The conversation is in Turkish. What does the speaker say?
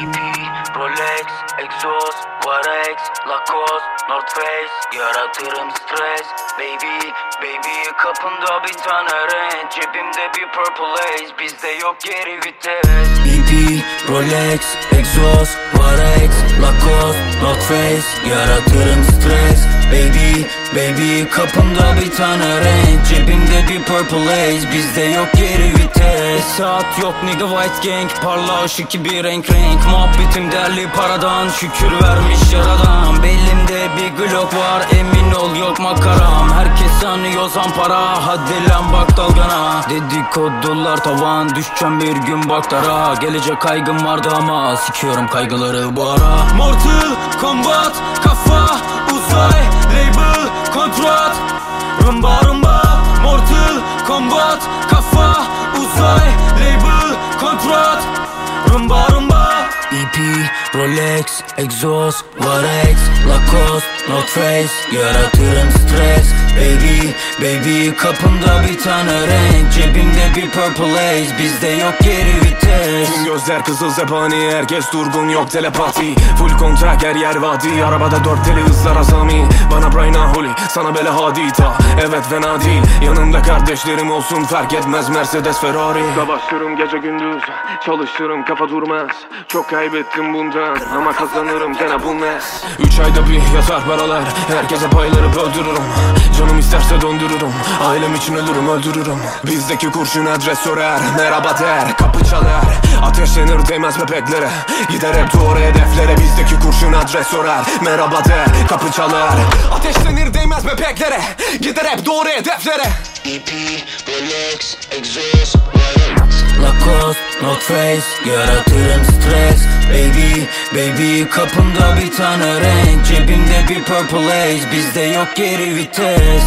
EP, Rolex, Exos, Varex, Lacoste, North Face. Yaratırım stres. Baby, baby kapında bir tane renk. Cebimde bir purple haze. Bizde yok geri vites. EP, Rolex, Exos, Varex, Lacoste, North Face. Yaratırım stres Baby, baby kapımda bir tane renk Cebimde bir purple haze Bizde yok geri vites. Saat yok nigga white gang Parla ışık bir renk renk. Muhabbetim derli paradan Şükür vermiş yaradan. Belimde bir glock var Emin ol yok makaram. Herkes sanıyor zampara Hadi lan bak dalgana. Dedikodular tavan Düşeceğim bir gün bak dara Gelecek kaygım vardı ama Sikiyorum kaygıları bu ara. Mortal Kombat Kafa Uzay Label Kontrat. Rumba rumba Mortal Kombat. Kafa Uzay Label Kontrat. Rumba rumba. EP, Rolex, Exos, Varex, Lacoste, North Face Yaratırım stres Baby, baby kapımda bir tane renk Cebimde bir purple haze Bizde yok geri vites. Tüm gözler kızıl zebani Herkes durgun yok telepati. Full kontak her yer vadi Arabada dört teli hızlar azami. Bana Brian Holy sana bela hadita. Evet fena değil Yanımda kardeşlerim olsun fark etmez Mercedes Ferrari. Savaşırım gece gündüz Çalışırım kafa durmaz. Çok kaybettim bundan Ama kazanırım gene bu ne Üç ayda bir yatar paralar Herkese payları böldürürüm Canım isterse döndürürüm Ailem için ölürüm öldürürüm. Bizdeki kurşun adres sorar Merhaba der. Kapı çalar Ateşlenir değmez bebeklere Gider hep doğru hedeflere Bizdeki kurşun adres sorar Merhaba der. Kapı çalar Ateşlenir değmez bebeklere Gider hep doğru hedeflere. EP, Rolex, Exos, Varex Lacoste, North Face Yaratırım stres Baby, baby kapımda bir tane renk. Cebimde bir purple haze Bizde yok geri vites